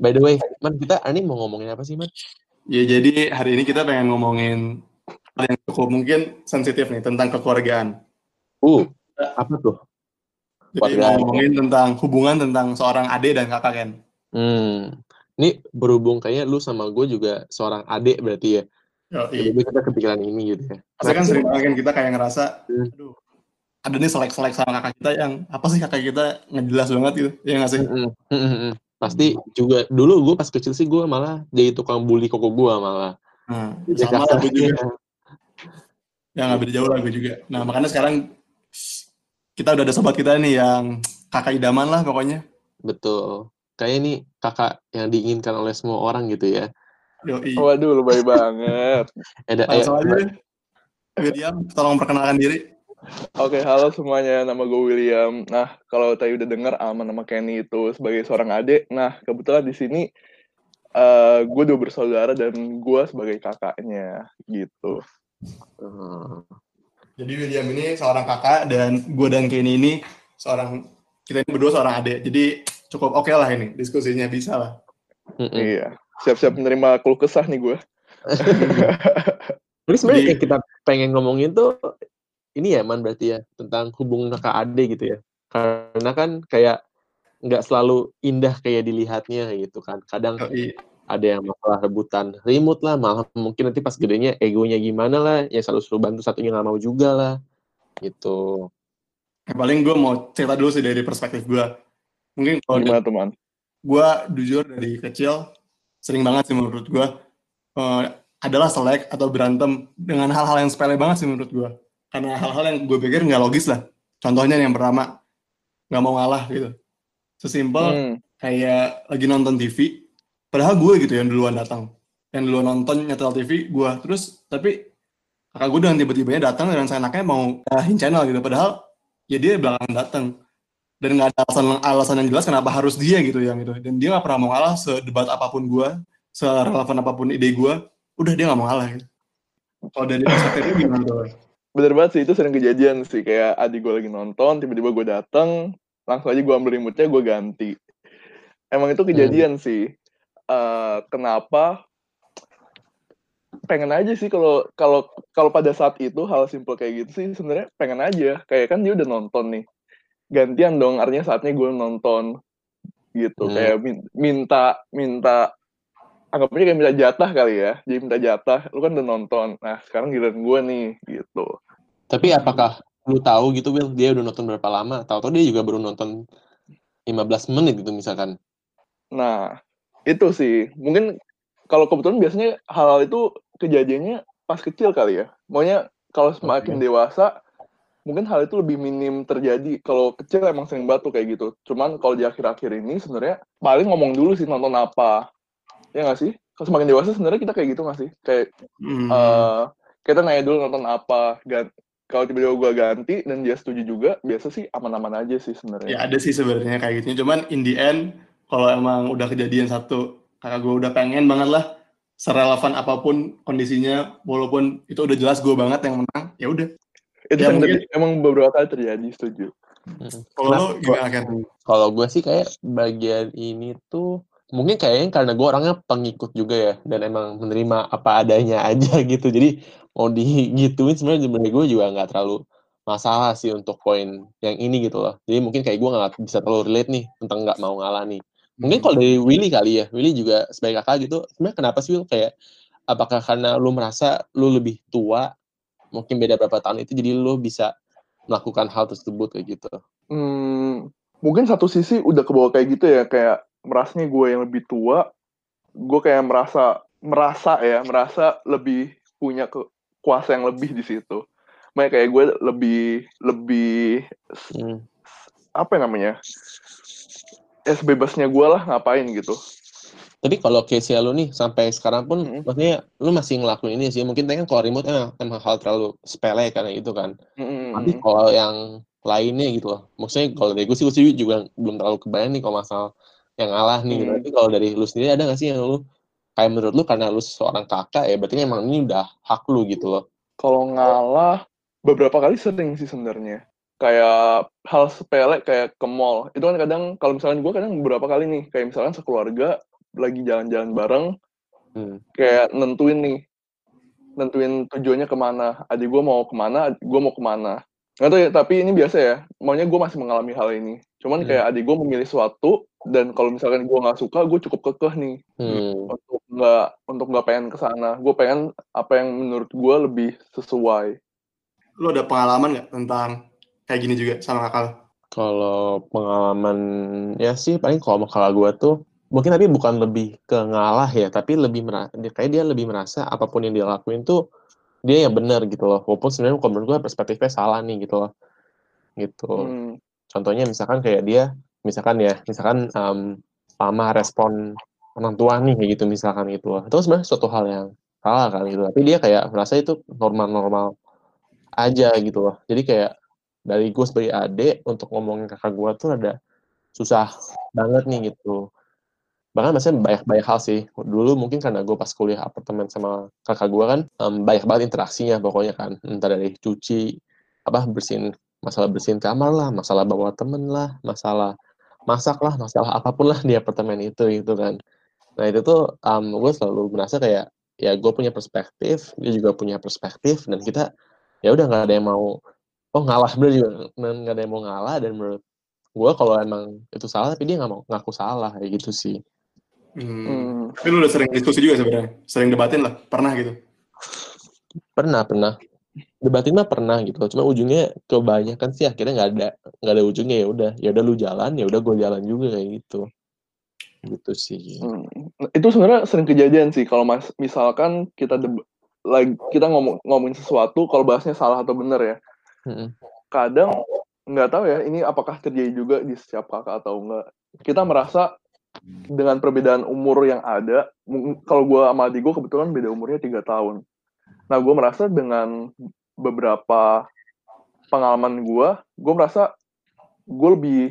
By the way, Man, kita ini mau ngomongin apa sih, Man? Ya, jadi hari ini kita pengen ngomongin hal yang cukup mungkin sensitif nih tentang kekeluargaan. Uh, apa tuh? Jadi mau ngomongin tentang hubungan tentang seorang adik dan kakak kan. Hmm. Ini berhubung kayaknya lu sama gue juga seorang adik berarti ya. Oh, iya. Jadi kita kepikiran ini gitu ya. Pasti kan sering banget kan kita kayak ngerasa, Hmm. aduh, ada nih selek-selek sama kakak kita yang apa sih kakak kita ngejelas banget gitu, ya nggak sih? Mm-mm, mm-mm. Pasti juga dulu gue pas kecil sih gue malah jadi tukang bully koko gue malah. Jadi sama lah gue juga. Ya nggak beda jauh lah gue juga. Nah makanya sekarang kita udah ada sobat kita nih yang kakak idaman lah pokoknya. Betul. Kayak ini kakak yang diinginkan oleh semua orang gitu ya. Yoi. Waduh, lebay banget. Ada Langsung eh, aja deh. William, tolong perkenalkan diri. Oke, halo semuanya. Nama gue William. Nah, kalau tadi udah dengar Aman nama Kenny itu sebagai seorang adik. Nah, kebetulan di sini eh gue dua bersaudara dan gue sebagai kakaknya gitu. eh, Jadi William ini seorang kakak dan gue dan Kenny ini seorang kita ini berdua seorang adik. Jadi cukup oke lah ini diskusinya bisa lah. mm-mm. Iya. Siap-siap menerima keluh kesah nih gue. Jadi sebenarnya kita pengen ngomongin tuh ini ya man berarti ya tentang hubungan kakak adik gitu ya. Karena kan kayak nggak selalu indah kayak dilihatnya gitu kan. Kadang Yoi. ada yang masalah rebutan remote lah, malah mungkin nanti pas gedenya egonya gimana lah, ya selalu suruh bantu satunya nggak mau juga lah, gitu. Yang paling gue mau cerita dulu sih dari perspektif gue. Mungkin kalau Gimana teman? gue jujur dari kecil sering banget sih menurut gue eh, adalah selek atau berantem dengan hal-hal yang sepele banget sih menurut gue karena hal-hal yang gue pikir nggak logis lah. Contohnya yang pertama nggak mau ngalah gitu. Sesimpel Hmm. kayak lagi nonton TV padahal gue gitu yang duluan datang. Yang duluan nonton nyetel TV gue. Terus tapi kakak gue dengan tiba-tibanya datang dan seenaknya mau ngalahin channel gitu. Padahal ya dia belakangan datang. Dan nggak ada alasan alasan yang jelas kenapa harus dia gitu yang itu. Dan dia nggak pernah mau ngalah sedebat apa pun gue serelevan apa pun ide gue. Udah dia nggak mau ngalah gitu. kalau dari perspektifnya gimana tuh Bener banget sih, itu sering kejadian sih. Kayak adik gue lagi nonton, tiba-tiba gue dateng, langsung aja gue ambil remote-nya, gue ganti. Emang itu kejadian sih. Eh, kenapa? Pengen aja sih kalau kalau kalau pada saat itu hal simpel kayak gitu sih sebenarnya pengen aja. Kayak kan dia udah nonton nih. Gantian dong, artinya saatnya gue nonton gitu. Hmm. Kayak min- minta minta anggapnya kayak minta jatah kali ya. Jadi minta jatah, lu kan udah nonton. Nah, sekarang giliran gue nih gitu. Tapi apakah lu tahu gitu Will, dia udah nonton berapa lama? Tahu-tahu dia juga baru nonton 15 menit gitu misalkan. Nah, itu sih. Mungkin kalau kebetulan biasanya hal-hal itu kejadiannya pas kecil kali ya. Maunya kalau semakin dewasa, mungkin hal itu lebih minim terjadi. Kalau kecil emang sering batu kayak gitu. Cuman kalau di akhir-akhir ini sebenarnya paling ngomong dulu sih nonton apa. Ya nggak sih? Kalau semakin dewasa sebenarnya kita kayak gitu nggak sih? Kayak Hmm. eh kita nanya dulu nonton apa. Gan kalau tiba-tiba gue ganti dan dia setuju juga, biasa sih aman-aman aja sih sebenarnya. ya ada sih sebenarnya kayak gitu cuman in the end kalau emang udah kejadian satu kakak gue udah pengen banget lah serelevan apa pun kondisinya walaupun itu udah jelas gue banget yang menang ya udah Itu Ya, mungkin- terjadi- emang beberapa kali terjadi, setuju. kalau lo Kenapa? gimana kan Kalau gue sih kayak bagian ini tuh mungkin kayaknya karena gue orangnya pengikut juga ya dan emang menerima apa adanya aja gitu. Jadi mau digituin sebenarnya sebenarnya gue juga nggak terlalu masalah sih untuk poin yang ini gitu loh. Jadi mungkin kayak gue nggak bisa terlalu relate nih tentang nggak mau ngalah nih. Mungkin kalau dari Willy kali ya, Willy juga sebagai kakak gitu, sebenarnya kenapa sih Will kayak apakah karena lu merasa lu lebih tua, mungkin beda berapa tahun itu jadi lu bisa melakukan hal tersebut kayak gitu. Hmm, mungkin satu sisi udah ke bawah kayak gitu ya, kayak merasanya gue yang lebih tua, gue kayak merasa merasa ya, merasa lebih punya ke, kuasa yang lebih di situ. Makanya kayak gue lebih lebih Hmm. apa ya namanya? Ya sebebasnya gue lah ngapain gitu. Tapi kalau case lu nih sampai sekarang pun Mm-mm. maksudnya lu masih ngelakuin ini sih. Mungkin kan kalau remote emang, emang hal terlalu sepele karena itu kan. Mm-mm. Tapi kalau yang lainnya gitu loh. Maksudnya kalau dari gue sih, gue sih juga belum terlalu kebayang nih kalau masalah yang ngalah nih. gitu. Hmm. Tapi kalau dari lu sendiri ada gak sih yang lu kayak menurut lu karena lu seorang kakak ya berarti emang ini udah hak lu gitu loh. Kalau ngalah beberapa kali sering sih sebenarnya. Kayak hal sepele kayak ke mall. Itu kan kadang kalau misalnya gue kadang beberapa kali nih kayak misalnya sekeluarga lagi jalan-jalan bareng Hmm. kayak nentuin nih nentuin tujuannya ke mana adik gue mau ke mana gue mau ke mana nggak tahu ya tapi ini biasa ya maunya gue masih mengalami hal ini cuman Hmm. kayak adik gue memilih suatu dan kalau misalkan gue nggak suka gue cukup kekeh nih Hmm. untuk nggak untuk nggak pengen ke sana gue pengen apa yang menurut gue lebih sesuai Lu ada pengalaman nggak tentang kayak gini juga sama kakak? Kalau pengalaman ya sih paling kalau sama kakak gue tuh mungkin tapi bukan lebih ke ngalah ya, tapi lebih merasa kayak dia lebih merasa apa pun yang dia lakuin tuh dia yang benar gitu loh. Walaupun sebenarnya kalau menurut gue perspektifnya salah nih gitu loh. Gitu. Hmm, Contohnya misalkan kayak dia misalkan ya, misalkan em, lama respon orang tua nih kayak gitu misalkan gitu. Itu sebenarnya suatu hal yang salah kan gitu. Tapi dia kayak merasa itu normal-normal aja gitu loh. Jadi kayak dari gue sebagai adik untuk ngomongin kakak gue tuh ada susah banget nih gitu. Bahkan maksudnya banyak banyak hal sih. Dulu mungkin karena gue pas kuliah apartemen sama kakak gue kan em, banyak banget interaksinya pokoknya kan. Entah dari cuci, apa bersihin masalah bersihin kamar lah, masalah bawa temen lah, masalah masak lah, masalah apa pun lah di apartemen itu gitu kan. Nah itu tuh em, gue selalu merasa kayak ya gue punya perspektif, dia juga punya perspektif dan kita ya udah nggak ada yang mau oh ngalah bener juga nggak ada yang mau ngalah dan menurut gue kalau emang itu salah tapi dia nggak mau ngaku salah kayak gitu sih Hmm. hmm. Tapi lu udah sering diskusi juga sebenarnya, sering debatin lah, pernah gitu. pernah pernah debatin mah pernah gitu cuma ujungnya kebanyakan sih akhirnya nggak ada nggak ada ujungnya ya udah ya udah lu jalan ya udah gue jalan juga kayak gitu gitu sih Hmm. Itu sebenarnya sering kejadian sih kalau mas misalkan kita lagi kita ngomong ngomongin sesuatu kalau bahasnya salah atau benar ya. Mm-mm. Kadang nggak tahu ya ini apakah terjadi juga di setiap kakak atau enggak. Kita merasa dengan perbedaan umur yang ada, kalau gue sama adik gue kebetulan beda umurnya tiga tahun. Nah gue merasa dengan beberapa pengalaman gue, gue merasa gue lebih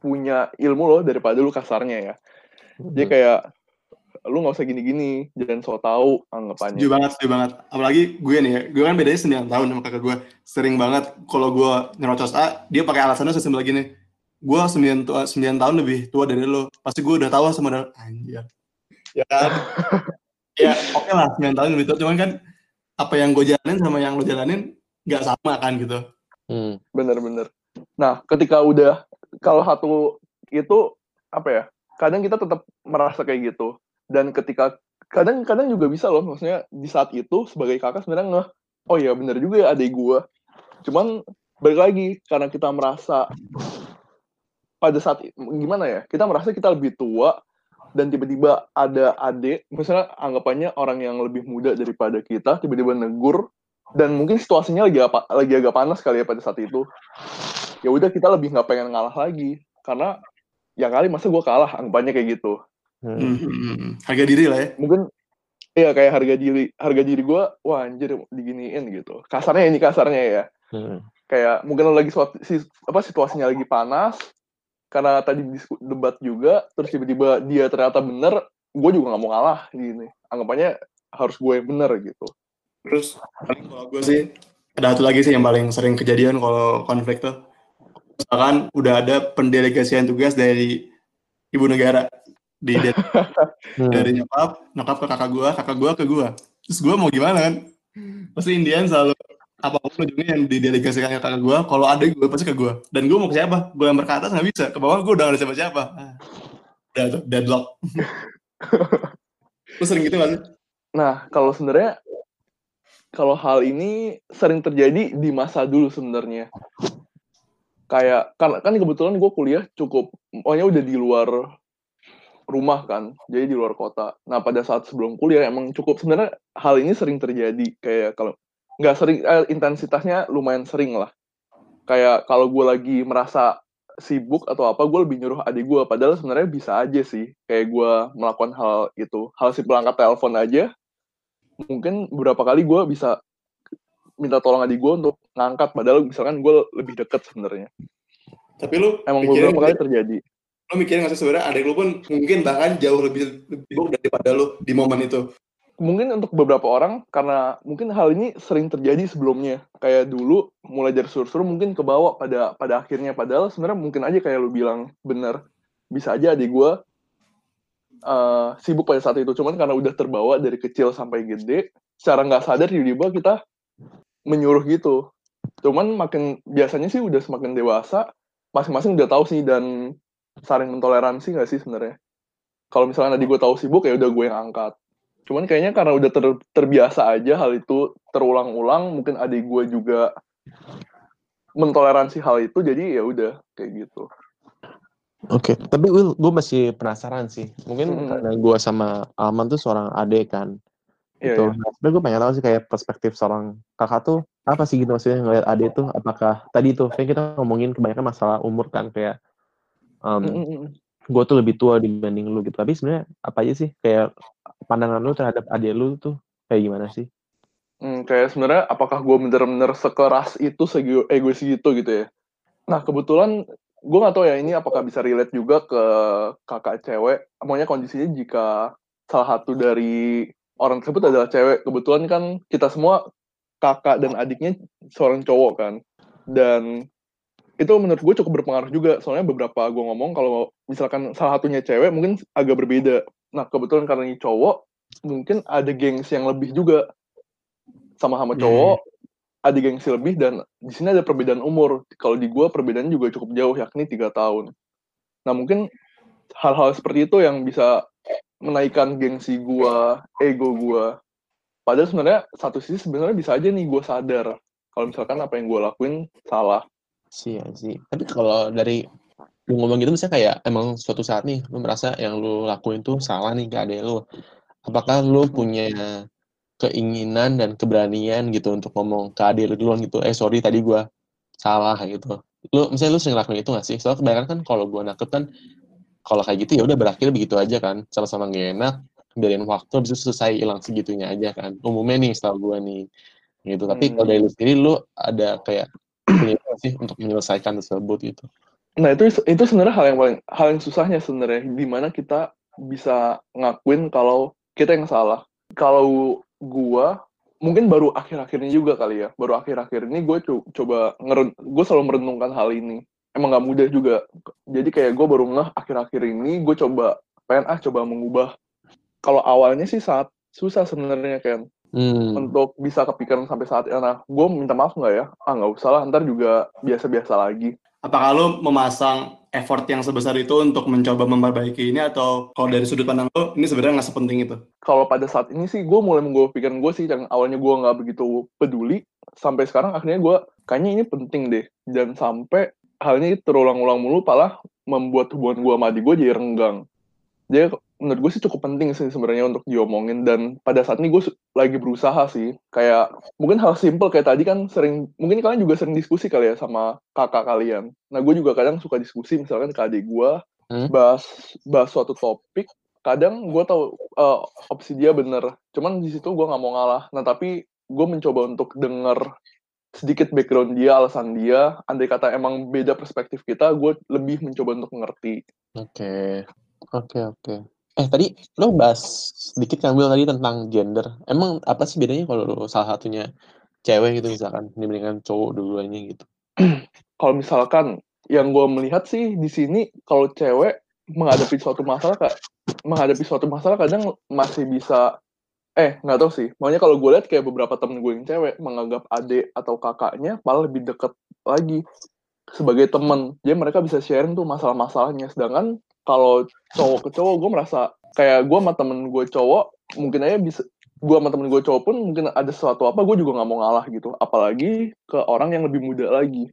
punya ilmu loh daripada lu kasarnya ya. Jadi kayak lu nggak usah gini-gini, jangan so tau anggapannya. Setuju banget, setuju banget. Apalagi gue nih ya, gue kan bedanya 9 tahun sama kakak gue. Sering banget kalau gue nyerocos A, dia pakai alasannya sesimpel gini. Gue 9, tua, 9 tahun lebih tua dari lo. Pasti gue udah tahu sama dari anjir. Ya kan? ya oke lah 9 tahun lebih tua. Cuman kan apa yang gue jalanin sama yang lo jalanin nggak sama kan gitu. Hmm. Bener-bener. Nah, ketika udah kalau satu itu apa ya? Kadang kita tetap merasa kayak gitu. Dan ketika kadang-kadang juga bisa loh, maksudnya di saat itu sebagai kakak sebenarnya ngeh, oh iya bener juga ya adik gua. Cuman balik lagi karena kita merasa pada saat gimana ya? Kita merasa kita lebih tua dan tiba-tiba ada adik, misalnya anggapannya orang yang lebih muda daripada kita tiba-tiba negur dan mungkin situasinya lagi apa lagi agak panas kali ya pada saat itu ya udah kita lebih nggak pengen ngalah lagi karena ya kali masa gue kalah anggapannya kayak gitu Hmm. Hmm, hmm, hmm. Harga diri lah ya. mungkin Iya kayak harga diri harga diri gue wah anjir diginiin gitu kasarnya ini kasarnya ya Hmm. kayak mungkin lo lagi suatu si, apa situasinya lagi panas karena tadi debat juga terus tiba-tiba dia ternyata bener gue juga nggak mau ngalah gini anggapannya harus gue yang bener gitu Terus kalau gue sih ada satu lagi sih yang paling sering kejadian kalau konflik tuh. Misalkan udah ada pendelegasian tugas dari ibu negara di Hmm. dari nyokap, nyokap ke kakak gua, kakak gua ke gua. Terus gua mau gimana kan? Pasti Indian selalu apa pun ujungnya yang didelegasikan ke kakak gua, kalau ada gua pasti ke gua. Dan gua mau ke siapa? Lempar ke atas nggak bisa, ke bawah gua udah gak ada siapa-siapa. Ah, Udah tuh, deadlock. Lu sering gitu gak sih? Nah, kalau sebenarnya kalau hal ini sering terjadi di masa dulu sebenarnya. Kayak kan kan kebetulan gue kuliah cukup pokoknya udah di luar rumah kan, jadi di luar kota. Nah, pada saat sebelum kuliah emang cukup sebenarnya hal ini sering terjadi kayak kalau nggak sering eh, intensitasnya lumayan sering lah. Kayak kalau gue lagi merasa sibuk atau apa, gue lebih nyuruh adik gue. Padahal sebenarnya bisa aja sih, kayak gue melakukan hal itu. Hal simpel angkat telepon aja, mungkin beberapa kali gue bisa minta tolong adik gue untuk ngangkat padahal misalkan gue lebih deket sebenarnya Tapi lu emang mikirin beberapa kali terjadi lu mikirin gak sih sebenarnya adik lu pun mungkin bahkan jauh lebih lebih sibuk daripada lu di momen itu. Mungkin untuk beberapa orang karena mungkin hal ini sering terjadi sebelumnya kayak dulu mulai dari suruh-suruh mungkin ke bawah pada pada akhirnya padahal sebenarnya mungkin aja kayak lu bilang bener bisa aja adik gue uh, sibuk pada saat itu. Cuman karena udah terbawa dari kecil sampai gede, secara nggak sadar tiba-tiba kita menyuruh gitu. Cuman makin biasanya sih udah semakin dewasa, masing-masing udah tahu sih dan saling mentoleransi nggak sih sebenarnya. Kalau misalnya tadi gue tahu sibuk ya udah gue yang angkat. Cuman kayaknya karena udah ter, terbiasa aja hal itu terulang-ulang, mungkin adik gue juga mentoleransi hal itu, jadi ya udah kayak gitu. Oke, okay. tapi Will, gue masih penasaran sih. Mungkin hmm. karena gue sama Alman tuh seorang adik kan. Yeah, gitu. Yeah. Nah, gue pengen tahu sih kayak perspektif seorang kakak tuh apa sih gitu maksudnya ngeliat adik tuh apakah tadi tuh kayak kita ngomongin kebanyakan masalah umur kan kayak um, mm -hmm. gue tuh lebih tua dibanding lu gitu. Tapi sebenarnya apa aja sih kayak pandangan lu terhadap adik lu tuh kayak gimana sih? Hmm, kayak sebenarnya apakah gue bener-bener sekeras itu segi egois gitu gitu ya? Nah kebetulan gue gak tahu ya ini apakah bisa relate juga ke kakak cewek. Maunya kondisinya jika salah satu dari orang tersebut adalah cewek. Kebetulan kan kita semua kakak dan adiknya seorang cowok kan. Dan itu menurut gue cukup berpengaruh juga. Soalnya beberapa gue ngomong kalau misalkan salah satunya cewek mungkin agak berbeda. Nah kebetulan karena ini cowok, mungkin ada gengs yang lebih juga sama-sama iya, cowok. Hmm ada gengsi lebih dan di sini ada perbedaan umur. Kalau di gua perbedaannya juga cukup jauh yakni tiga tahun. Nah mungkin hal-hal seperti itu yang bisa menaikkan gengsi gua, ego gua. Padahal sebenarnya satu sisi sebenarnya bisa aja nih gua sadar kalau misalkan apa yang gua lakuin salah. Sih sih. Tapi kalau dari lu ngomong gitu misalnya kayak emang suatu saat nih lu merasa yang lu lakuin tuh salah nih ke adek lu. Apakah lu punya keinginan dan keberanian gitu untuk ngomong ke adik lu duluan gitu eh sorry tadi gue salah gitu lu misalnya lu sering lakuin itu gak sih soalnya kebanyakan kan kalau gue nangkep kan kalau kayak gitu ya udah berakhir begitu aja kan sama-sama gak enak biarin waktu bisa selesai hilang segitunya aja kan umumnya nih setelah gue nih gitu tapi hmm. kalau dari lu sendiri lu ada kayak sih untuk menyelesaikan tersebut gitu nah itu itu sebenarnya hal yang paling hal yang susahnya sebenarnya di mana kita bisa ngakuin kalau kita yang salah. Kalau gua mungkin baru akhir-akhir ini juga kali ya. Baru akhir-akhir ini gue co coba gue selalu merenungkan hal ini. Emang gak mudah juga. Jadi kayak gue baru ngeh akhir-akhir ini gue coba pengen ah coba mengubah. Kalau awalnya sih saat susah sebenarnya kan hmm. untuk bisa kepikiran sampai saat ini nah gue minta maaf nggak ya ah nggak usah lah ntar juga biasa-biasa lagi apakah lo memasang effort yang sebesar itu untuk mencoba memperbaiki ini atau kalau dari sudut pandang lo ini sebenarnya nggak sepenting itu? Kalau pada saat ini sih gue mulai mengubah pikiran gue sih yang awalnya gue nggak begitu peduli sampai sekarang akhirnya gue kayaknya ini penting deh dan sampai halnya terulang-ulang mulu malah membuat hubungan gue sama adik gue jadi renggang. Jadi menurut gue sih cukup penting sih sebenarnya untuk diomongin. Dan pada saat ini gue lagi berusaha sih. Kayak mungkin hal simple kayak tadi kan sering mungkin kalian juga sering diskusi kali ya sama kakak kalian. Nah gue juga kadang suka diskusi misalkan ke adik gue hmm? bahas bahas suatu topik. Kadang gue tahu uh, opsi dia bener. Cuman di situ gue nggak mau ngalah. Nah tapi gue mencoba untuk denger sedikit background dia alasan dia. Andai kata emang beda perspektif kita gue lebih mencoba untuk mengerti oke. okay. Oke oke. Eh tadi lo bahas sedikit ngambil tadi tentang gender. Emang apa sih bedanya kalau salah satunya cewek gitu misalkan dibandingkan cowok dua-duanya gitu? kalau misalkan yang gue melihat sih di sini kalau cewek menghadapi suatu masalah kak menghadapi suatu masalah kadang masih bisa eh nggak tahu sih makanya kalau gue lihat kayak beberapa temen gue yang cewek menganggap adik atau kakaknya malah lebih deket lagi sebagai temen jadi mereka bisa sharing tuh masalah-masalahnya sedangkan kalau cowok ke cowok gue merasa kayak gue sama temen gue cowok mungkin aja bisa gue sama temen gue cowok pun mungkin ada sesuatu apa gue juga nggak mau ngalah gitu. Apalagi ke orang yang lebih muda lagi.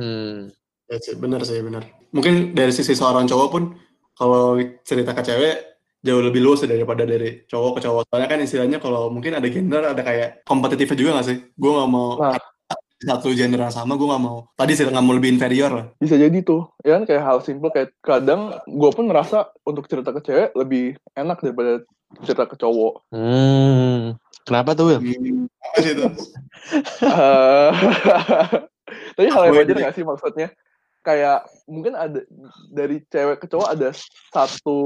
Hmm. Ya sih benar sih benar. Mungkin dari sisi seorang cowok pun kalau cerita ke cewek jauh lebih luas daripada dari cowok ke cowok. Soalnya kan istilahnya kalau mungkin ada gender ada kayak kompetitifnya juga gak sih? Gue nggak mau nah, satu gender yang sama gue gak mau. Tadi sih nggak mau lebih inferior lah. Bisa jadi tuh. Ya kan kayak hal simple kayak kadang gue pun merasa untuk cerita ke cewek lebih enak daripada cerita ke cowok. Hmm. Kenapa tuh Will? Hmm, apa sih itu? uh, tapi hal yang wajar gak sih maksudnya? Kayak mungkin ada dari cewek ke cowok ada satu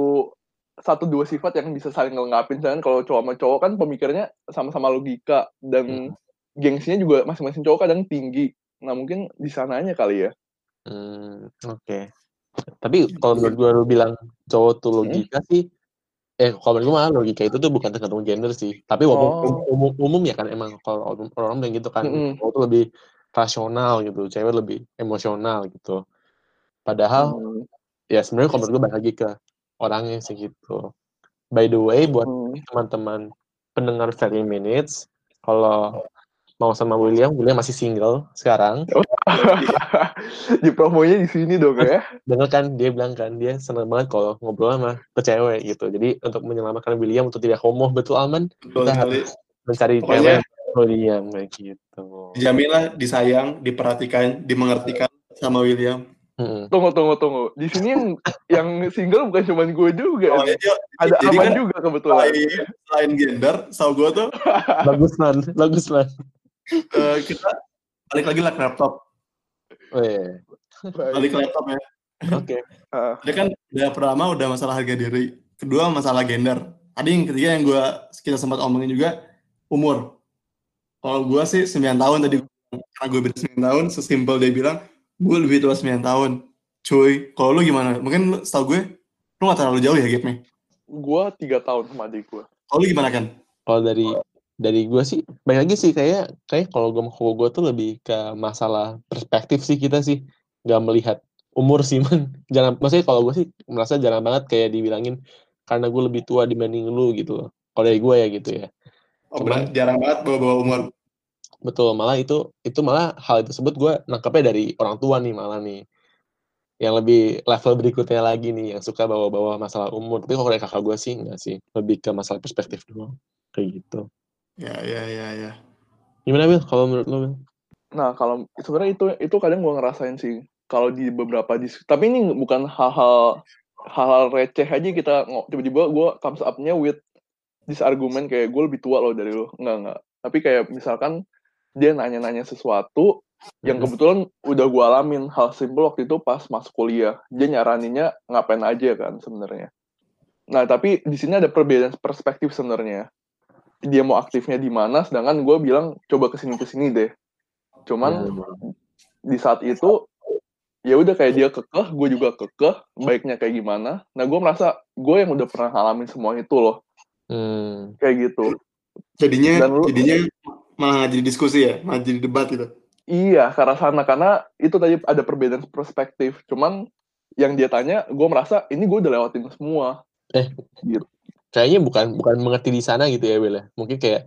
satu dua sifat yang bisa saling ngelengkapin. Kan kalau cowok sama cowok kan pemikirannya sama-sama logika dan hmm gengsinya juga masing-masing cowok kadang tinggi. Nah mungkin di sananya kali ya. Hmm, oke. Okay. Tapi kalau menurut gue lu bilang cowok tuh hmm? logika hmm? sih, eh kalau menurut gue malah logika itu tuh bukan tergantung gender sih tapi walaupun Oh. umum, umum ya kan emang kalau orang orang bilang gitu kan Mm-mm. cowok tuh lebih rasional gitu cewek lebih emosional gitu padahal Hmm. ya sebenarnya kalau menurut gue balik lagi ke orangnya sih gitu by the way buat Hmm. teman-teman pendengar Very Minutes kalau mau sama William William masih single sekarang di promonya di sini dong ya. denger kan dia bilang kan dia seneng banget kalau ngobrol sama ke cewek gitu jadi untuk menyelamatkan William untuk tidak homo betul aman Betul Kita sekali. mencari Pokoknya- cewek William kayak gitu Dijaminlah disayang, diperhatikan, dimengertikan sama William. Mm-mm. Tunggu tunggu tunggu. Di sini yang yang single bukan cuma gue juga. Oh, nih. jadi, Ada jadi Aman kan juga kebetulan. selain, selain gender, tau gue tuh bagus man bagus man eh, kita balik lagi lah ke laptop. oh, iya. Balik ke laptop ya. oke Ah, Tadi kan udah pertama udah masalah harga diri. Kedua masalah gender. Tadi yang ketiga yang gue kita sempat omongin juga umur. Kalau gue sih 9 tahun tadi karena gue beda 9 tahun, sesimpel dia bilang gue lebih tua 9 tahun. Cuy, kalau lu gimana? Mungkin lu, setahu gue lu gak terlalu jauh ya gapnya. gue tiga tahun sama adik gue. Kalau lu gimana kan? kalau dari dari gue sih banyak lagi sih kayak kayak kalau gue mau gue tuh lebih ke masalah perspektif sih kita sih nggak melihat umur sih man. Jarang maksudnya kalau gue sih merasa jarang banget kayak dibilangin karena gue lebih tua dibanding lu gitu loh kalau dari gue ya gitu ya. Oh, Cuman- jarang banget bawa-bawa umur. betul malah itu itu malah hal tersebut gue nangkapnya dari orang tua nih malah nih. Yang lebih level berikutnya lagi nih yang suka bawa-bawa masalah umur. Tapi kalau dari kakak gue sih enggak sih lebih ke masalah perspektif doang kayak gitu Ya, ya, ya, ya. gimana Bil? Kalau menurut lu Bil? Nah kalau sebenarnya itu itu kadang gue ngerasain sih. Kalau di beberapa dis tapi ini bukan hal-hal hal-hal receh aja kita tiba-tiba gue comes up-nya with this argument kayak gue lebih tua loh dari lo enggak enggak. Tapi kayak misalkan dia nanya-nanya sesuatu yang Mhm. kebetulan udah gue alamin hal simpel waktu itu pas masuk kuliah. Dia nyaraninnya ngapain aja kan sebenarnya. Nah tapi di sini ada perbedaan perspektif sebenarnya dia mau aktifnya di mana sedangkan gue bilang coba ke sini ke sini deh. Cuman Hmm. di saat itu ya udah kayak dia kekeh gue juga kekeh baiknya kayak gimana. Nah gue merasa gue yang udah pernah ngalamin semua itu loh. Hmm. kayak gitu. Jadinya, Dan lu- jadinya malah jadi diskusi ya, malah jadi debat gitu. iya ke arah sana karena itu tadi ada perbedaan perspektif. Cuman yang dia tanya gue merasa ini gue udah lewatin semua kayaknya bukan bukan mengerti di sana gitu ya Bel ya. Mungkin kayak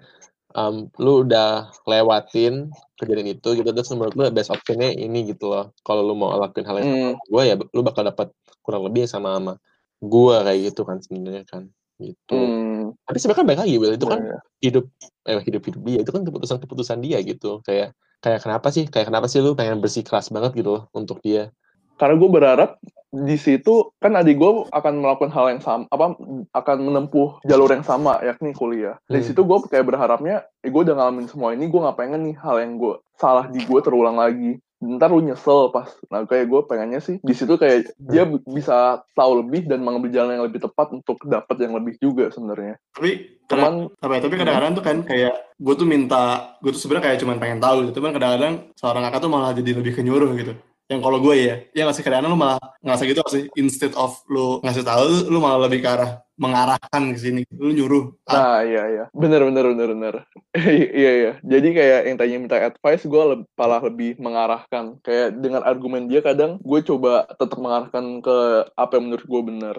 um, lu udah lewatin kejadian itu gitu terus menurut lu best optionnya ini gitu loh. Kalau lu mau lakuin hal yang Hmm. sama gue ya lu bakal dapat kurang lebih yang sama sama gua kayak gitu kan sebenarnya kan gitu. Hmm, Tapi sebenarnya kan baik lagi Bel itu kan iya. hidup eh hidup hidup dia itu kan keputusan keputusan dia gitu kayak kayak kenapa sih kayak kenapa sih lu pengen bersikeras banget gitu loh untuk dia karena gue berharap di situ kan adik gue akan melakukan hal yang sama apa akan menempuh jalur yang sama yakni kuliah di Hmm. situ gue kayak berharapnya eh, gue udah ngalamin semua ini gue nggak pengen nih hal yang gue salah di gue terulang lagi ntar lu nyesel pas nah kayak gue pengennya sih di situ kayak dia bi- bisa tahu lebih dan mengambil jalan yang lebih tepat untuk dapat yang lebih juga sebenarnya Tapi kadang, cuman apa ya, tapi kadang-kadang tuh kan kayak gue tuh minta, gue tuh sebenarnya kayak cuman pengen tahu gitu. Cuman kadang-kadang seorang kakak tuh malah jadi lebih kenyuruh gitu. Yang kalau gue ya, ya nggak sih kadang-kadang lu malah ngerasa gitu sih. Instead of lu ngasih tahu, lu, malah lebih ke arah mengarahkan ke sini. Lu nyuruh. Ah, Nah, iya iya. Bener bener bener bener. iya iya. Jadi kayak yang tanya minta advice, gue le- malah lebih mengarahkan. Kayak dengan argumen dia kadang gue coba tetap mengarahkan ke apa yang menurut gue bener.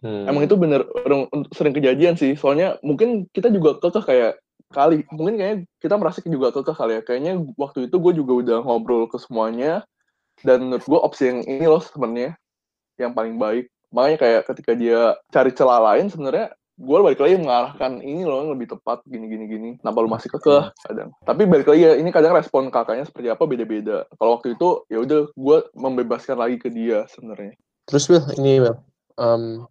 Hmm. Emang itu bener sering kejadian sih. Soalnya mungkin kita juga kekeh kayak kali. Mungkin kayaknya kita merasa juga kekeh kali ya. Kayaknya waktu itu gue juga udah ngobrol ke semuanya. Dan menurut gue opsi yang ini loh sebenarnya yang paling baik. Makanya kayak ketika dia cari celah lain sebenarnya gue balik lagi mengarahkan ini loh yang lebih tepat gini gini gini. Kenapa lu masih kekeh kadang. Tapi balik lagi ya ini kadang respon kakaknya seperti apa beda-beda. Kalau waktu itu ya udah gue membebaskan lagi ke dia sebenarnya. Terus Bil, ini Bil, em,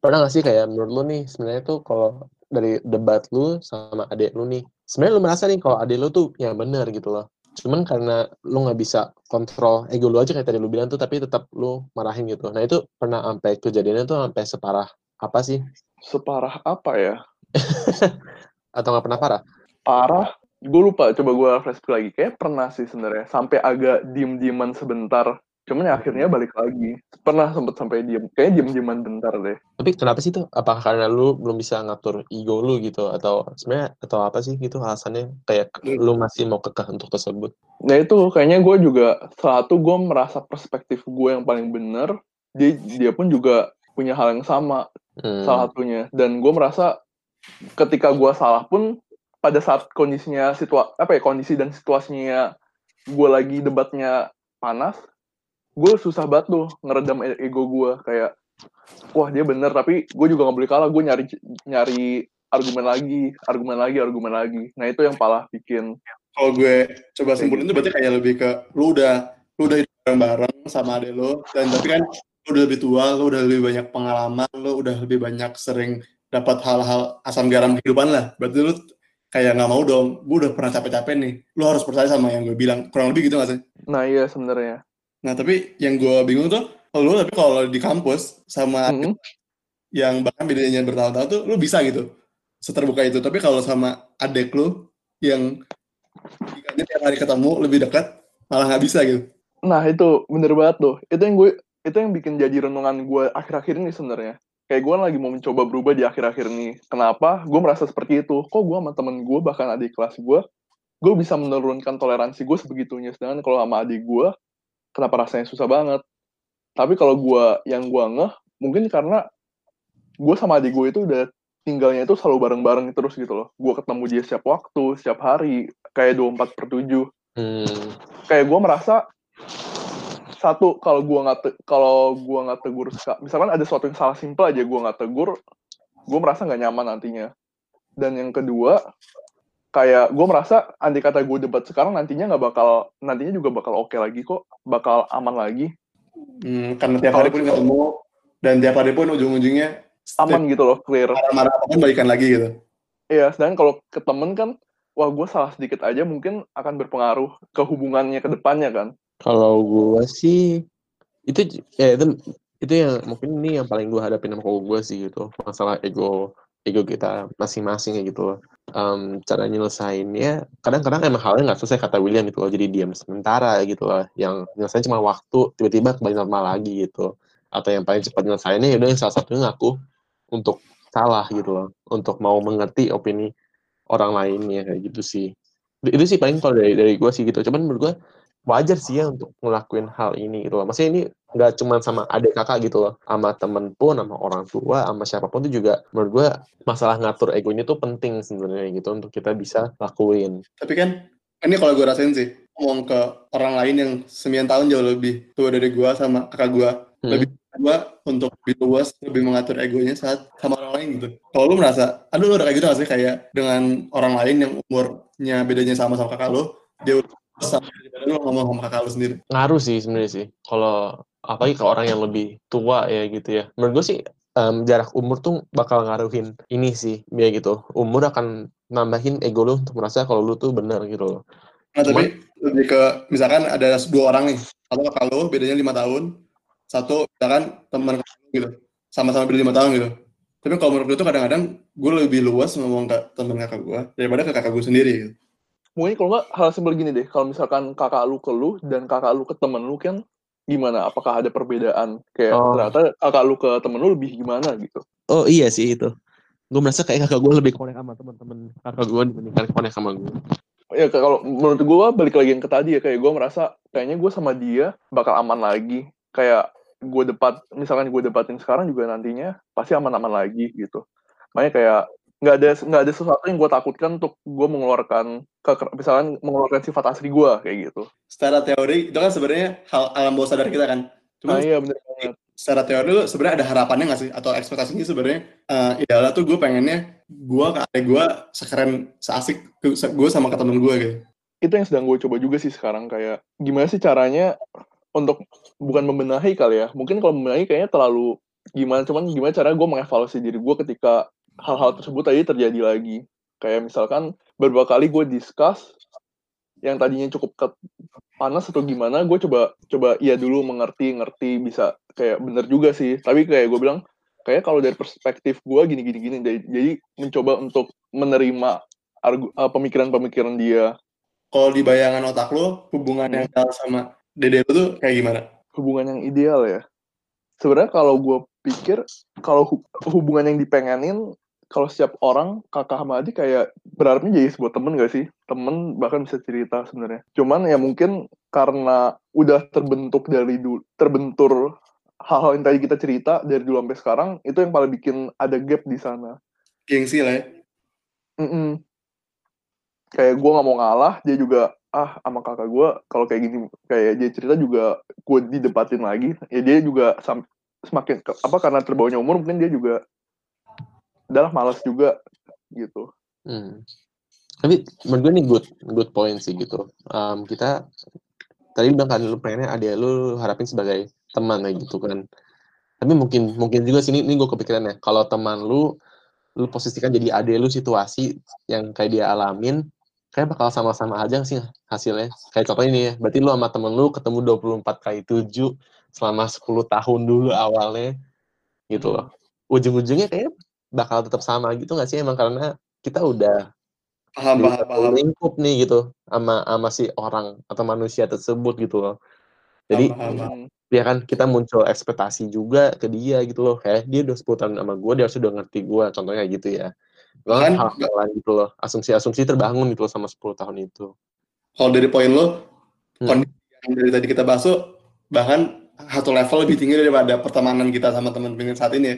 pernah gak sih kayak menurut lu nih sebenarnya tuh kalau dari debat lu sama adik lu nih, sebenarnya lu merasa nih kalau adik lu tuh yang benar gitu loh. Cuman karena lu nggak bisa kontrol ego lu aja kayak tadi lu bilang tuh, tapi tetap lu marahin gitu. Nah itu pernah sampai kejadiannya tuh sampai separah apa sih? Separah apa ya? Atau nggak pernah parah? Parah. Gue lupa. Coba gue flashback lagi. Kayak pernah sih sebenarnya. Sampai agak diem-dieman sebentar. Cuman ya akhirnya balik lagi. Pernah sempet sampai diem. Kayak diem dieman bentar deh. Tapi kenapa sih tuh? Apakah karena lu belum bisa ngatur ego lu gitu? Atau sebenarnya atau apa sih gitu alasannya? Kayak lu masih mau kekeh untuk tersebut? nah itu kayaknya gue juga satu gue merasa perspektif gue yang paling bener dia dia pun juga punya hal yang sama Hmm. salah satunya. Dan gue merasa ketika gue salah pun pada saat kondisinya situa apa ya kondisi dan situasinya gue lagi debatnya panas gue susah banget tuh ngeredam e- ego gue kayak wah dia bener tapi gue juga nggak boleh kalah gue nyari nyari argumen lagi argumen lagi argumen lagi nah itu yang palah bikin Kalau gue coba simpulin itu berarti kayak lebih ke lu udah lu udah hidup bareng-bareng sama adek lu dan tapi kan lu udah lebih tua, lu udah lebih banyak pengalaman, lu udah lebih banyak sering dapat hal-hal asam garam kehidupan lah. Berarti lu kayak nggak mau dong, gue udah pernah capek-capek nih, lu harus percaya sama yang gue bilang, kurang lebih gitu gak sih? nah iya sebenarnya Nah tapi yang gue bingung tuh, lu tapi kalau di kampus sama Mm-mm. yang bahkan bedanya bertahun-tahun tuh lu bisa gitu seterbuka itu tapi kalau sama adek lu yang tiap hari ketemu lebih dekat malah nggak bisa gitu Nah itu bener banget tuh. Itu yang gue itu yang bikin jadi renungan gue akhir-akhir ini sebenarnya. Kayak gue lagi mau mencoba berubah di akhir-akhir ini. Kenapa? Gue merasa seperti itu. Kok gue sama temen gue bahkan adik kelas gue, gue bisa menurunkan toleransi gue sebegitunya. Sedangkan kalau sama adik gue, kenapa rasanya susah banget? Tapi kalau gue yang gue ngeh, mungkin karena gue sama adik gue itu udah tinggalnya itu selalu bareng-bareng terus gitu loh. Gue ketemu dia setiap waktu, setiap hari, kayak 24 per 7 Hmm. kayak gue merasa satu kalau gue nggak kalau gue nggak tegur misalkan ada sesuatu yang salah simpel aja gue nggak tegur gue merasa nggak nyaman nantinya dan yang kedua kayak gue merasa andai kata gue debat sekarang nantinya nggak bakal nantinya juga bakal oke lagi kok bakal aman lagi. Hmm, karena tiap hari pun ketemu dan tiap hari pun ujung-ujungnya aman gitu loh clear. marah-marah apa pun balikan lagi gitu. Iya, sedangkan kalau ke temen kan wah gue salah sedikit aja mungkin akan berpengaruh ke hubungannya ke depannya kan. Kalau gua sih itu ya itu itu yang mungkin ini yang paling gua hadapin sama gua sih gitu masalah ego ego kita masing-masing kayak gitu loh. Em, cara nyelesainnya kadang-kadang emang halnya nggak selesai kata William gitu loh. Jadi diam sementara gitu loh. Yang nyelesain cuma waktu tiba-tiba kembali normal lagi gitu. Atau yang paling cepat nyelesainnya yaudah yang salah satunya ngaku untuk salah gitu loh. Untuk mau mengerti opini orang lainnya kayak gitu sih. Itu itu sih paling kalau dari dari gue sih gitu. Cuman menurut gue wajar sih ya untuk ngelakuin hal ini gitu loh. Maksudnya ini nggak cuma sama adik kakak gitu loh, sama temen pun, sama orang tua, sama siapa pun itu juga menurut gue masalah ngatur ego ini tuh penting sebenarnya gitu untuk kita bisa lakuin. tapi kan ini kalau gue rasain sih ngomong ke orang lain yang 9 tahun jauh lebih tua dari gue sama kakak gue Hmm. lebih gue untuk lebih luas lebih mengatur egonya saat sama orang lain gitu kalau lu merasa aduh lu udah kayak gitu gak sih kayak dengan orang lain yang umurnya bedanya sama sama kakak lu dia udah lu ngomong sama kakak lu sendiri Ngaruh sih sebenarnya sih. Kalau apalagi ke orang yang lebih tua ya gitu ya. Menurut gue sih em, jarak umur tuh bakal ngaruhin ini sih, ya gitu. Umur akan nambahin ego lu untuk merasa kalau lu tuh benar gitu loh. nah tapi lebih ke misalkan ada dua orang nih satu kakak lu bedanya lima tahun satu misalkan teman gitu sama-sama beda lima tahun gitu tapi kalau menurut gue tuh kadang-kadang gue lebih luas ngomong ke teman kakak gue daripada ke kakak gue sendiri gitu. Mungkin kalau nggak hal simpel gini deh. Kalau misalkan kakak lu ke lu dan kakak lu ke temen lu kan gimana? Apakah ada perbedaan? Kayak Oh. ternyata kakak lu ke temen lu lebih gimana gitu? Oh iya sih itu. Gue merasa kayak kakak gue lebih connect sama teman-teman kakak gue dibandingkan connect sama gue. ya kalau menurut gue balik lagi yang ke tadi ya kayak gue merasa kayaknya gue sama dia bakal aman lagi. Kayak gue debat misalkan gue debatin sekarang juga nantinya pasti aman-aman lagi gitu. Makanya kayak nggak ada nggak ada sesuatu yang gue takutkan untuk gue mengeluarkan ke misalkan mengeluarkan sifat asli gue kayak gitu. Secara teori itu kan sebenarnya hal alam bawah sadar kita kan. Nah cuma iya bener banget. secara teori lu sebenarnya ada harapannya nggak sih? Atau ekspektasinya sebenarnya eh idealnya tuh gue pengennya gue ke adek gue sekeren seasik gue sama ke temen gue gitu. Itu yang sedang gue coba juga sih sekarang kayak gimana sih caranya untuk bukan membenahi kali ya. Mungkin kalau membenahi kayaknya terlalu gimana cuman gimana cara gue mengevaluasi diri gue ketika hal-hal tersebut tadi terjadi lagi. Kayak misalkan beberapa kali gue discuss yang tadinya cukup panas atau gimana gue coba coba iya dulu mengerti ngerti bisa kayak bener juga sih. Tapi kayak gue bilang kayak kalau dari perspektif gue gini gini gini jadi, jadi mencoba untuk menerima eh, pemikiran-pemikiran dia. Kalau di bayangan otak lo hubungan yang Dal sama dede lo tuh kayak gimana? Hubungan yang ideal ya. Sebenarnya kalau gue pikir kalau hu- hubungan yang dipengenin kalau setiap orang kakak sama adik kayak berharapnya jadi sebuah temen gak sih? Temen bahkan bisa cerita sebenarnya. Cuman ya mungkin karena udah terbentuk dari dulu, terbentur hal-hal yang tadi kita cerita dari dulu sampai sekarang itu yang paling bikin ada gap di sana. Gengsi lah ya. Mm-mm. Kayak gue nggak mau ngalah, dia juga ah sama kakak gue kalau kayak gini kayak dia cerita juga gue didebatin lagi, ya dia juga semakin apa karena terbawanya umur mungkin dia juga adalah malas juga gitu. Hmm. Tapi menurut gue nih good good point sih gitu. Um, kita tadi bilang kan lu pengennya adik lu harapin sebagai teman kayak gitu kan. Tapi mungkin mungkin juga sini ini gue kepikiran ya kalau teman lu lu posisikan jadi adik lu situasi yang kayak dia alamin kayak bakal sama-sama aja sih hasilnya. Kayak contoh ini ya, berarti lu sama temen lu ketemu 24 kali 7 selama 10 tahun dulu awalnya gitu loh. Ujung-ujungnya kayak bakal tetap sama gitu nggak sih emang karena kita udah Paham, paham, paham. lingkup nih gitu sama sama si orang atau manusia tersebut gitu loh. Jadi Paham, paham. Hmm. ya kan kita muncul ekspektasi juga ke dia gitu loh kayak dia udah 10 tahun sama gue dia harus udah ngerti gue contohnya gitu ya Bahkan- hal lain gitu loh asumsi-asumsi terbangun gitu loh sama 10 tahun itu Kalau dari poin lo, Hmm. kondisi yang dari tadi kita bahas tuh bahkan satu level lebih tinggi daripada pertemanan kita sama teman-teman saat ini ya.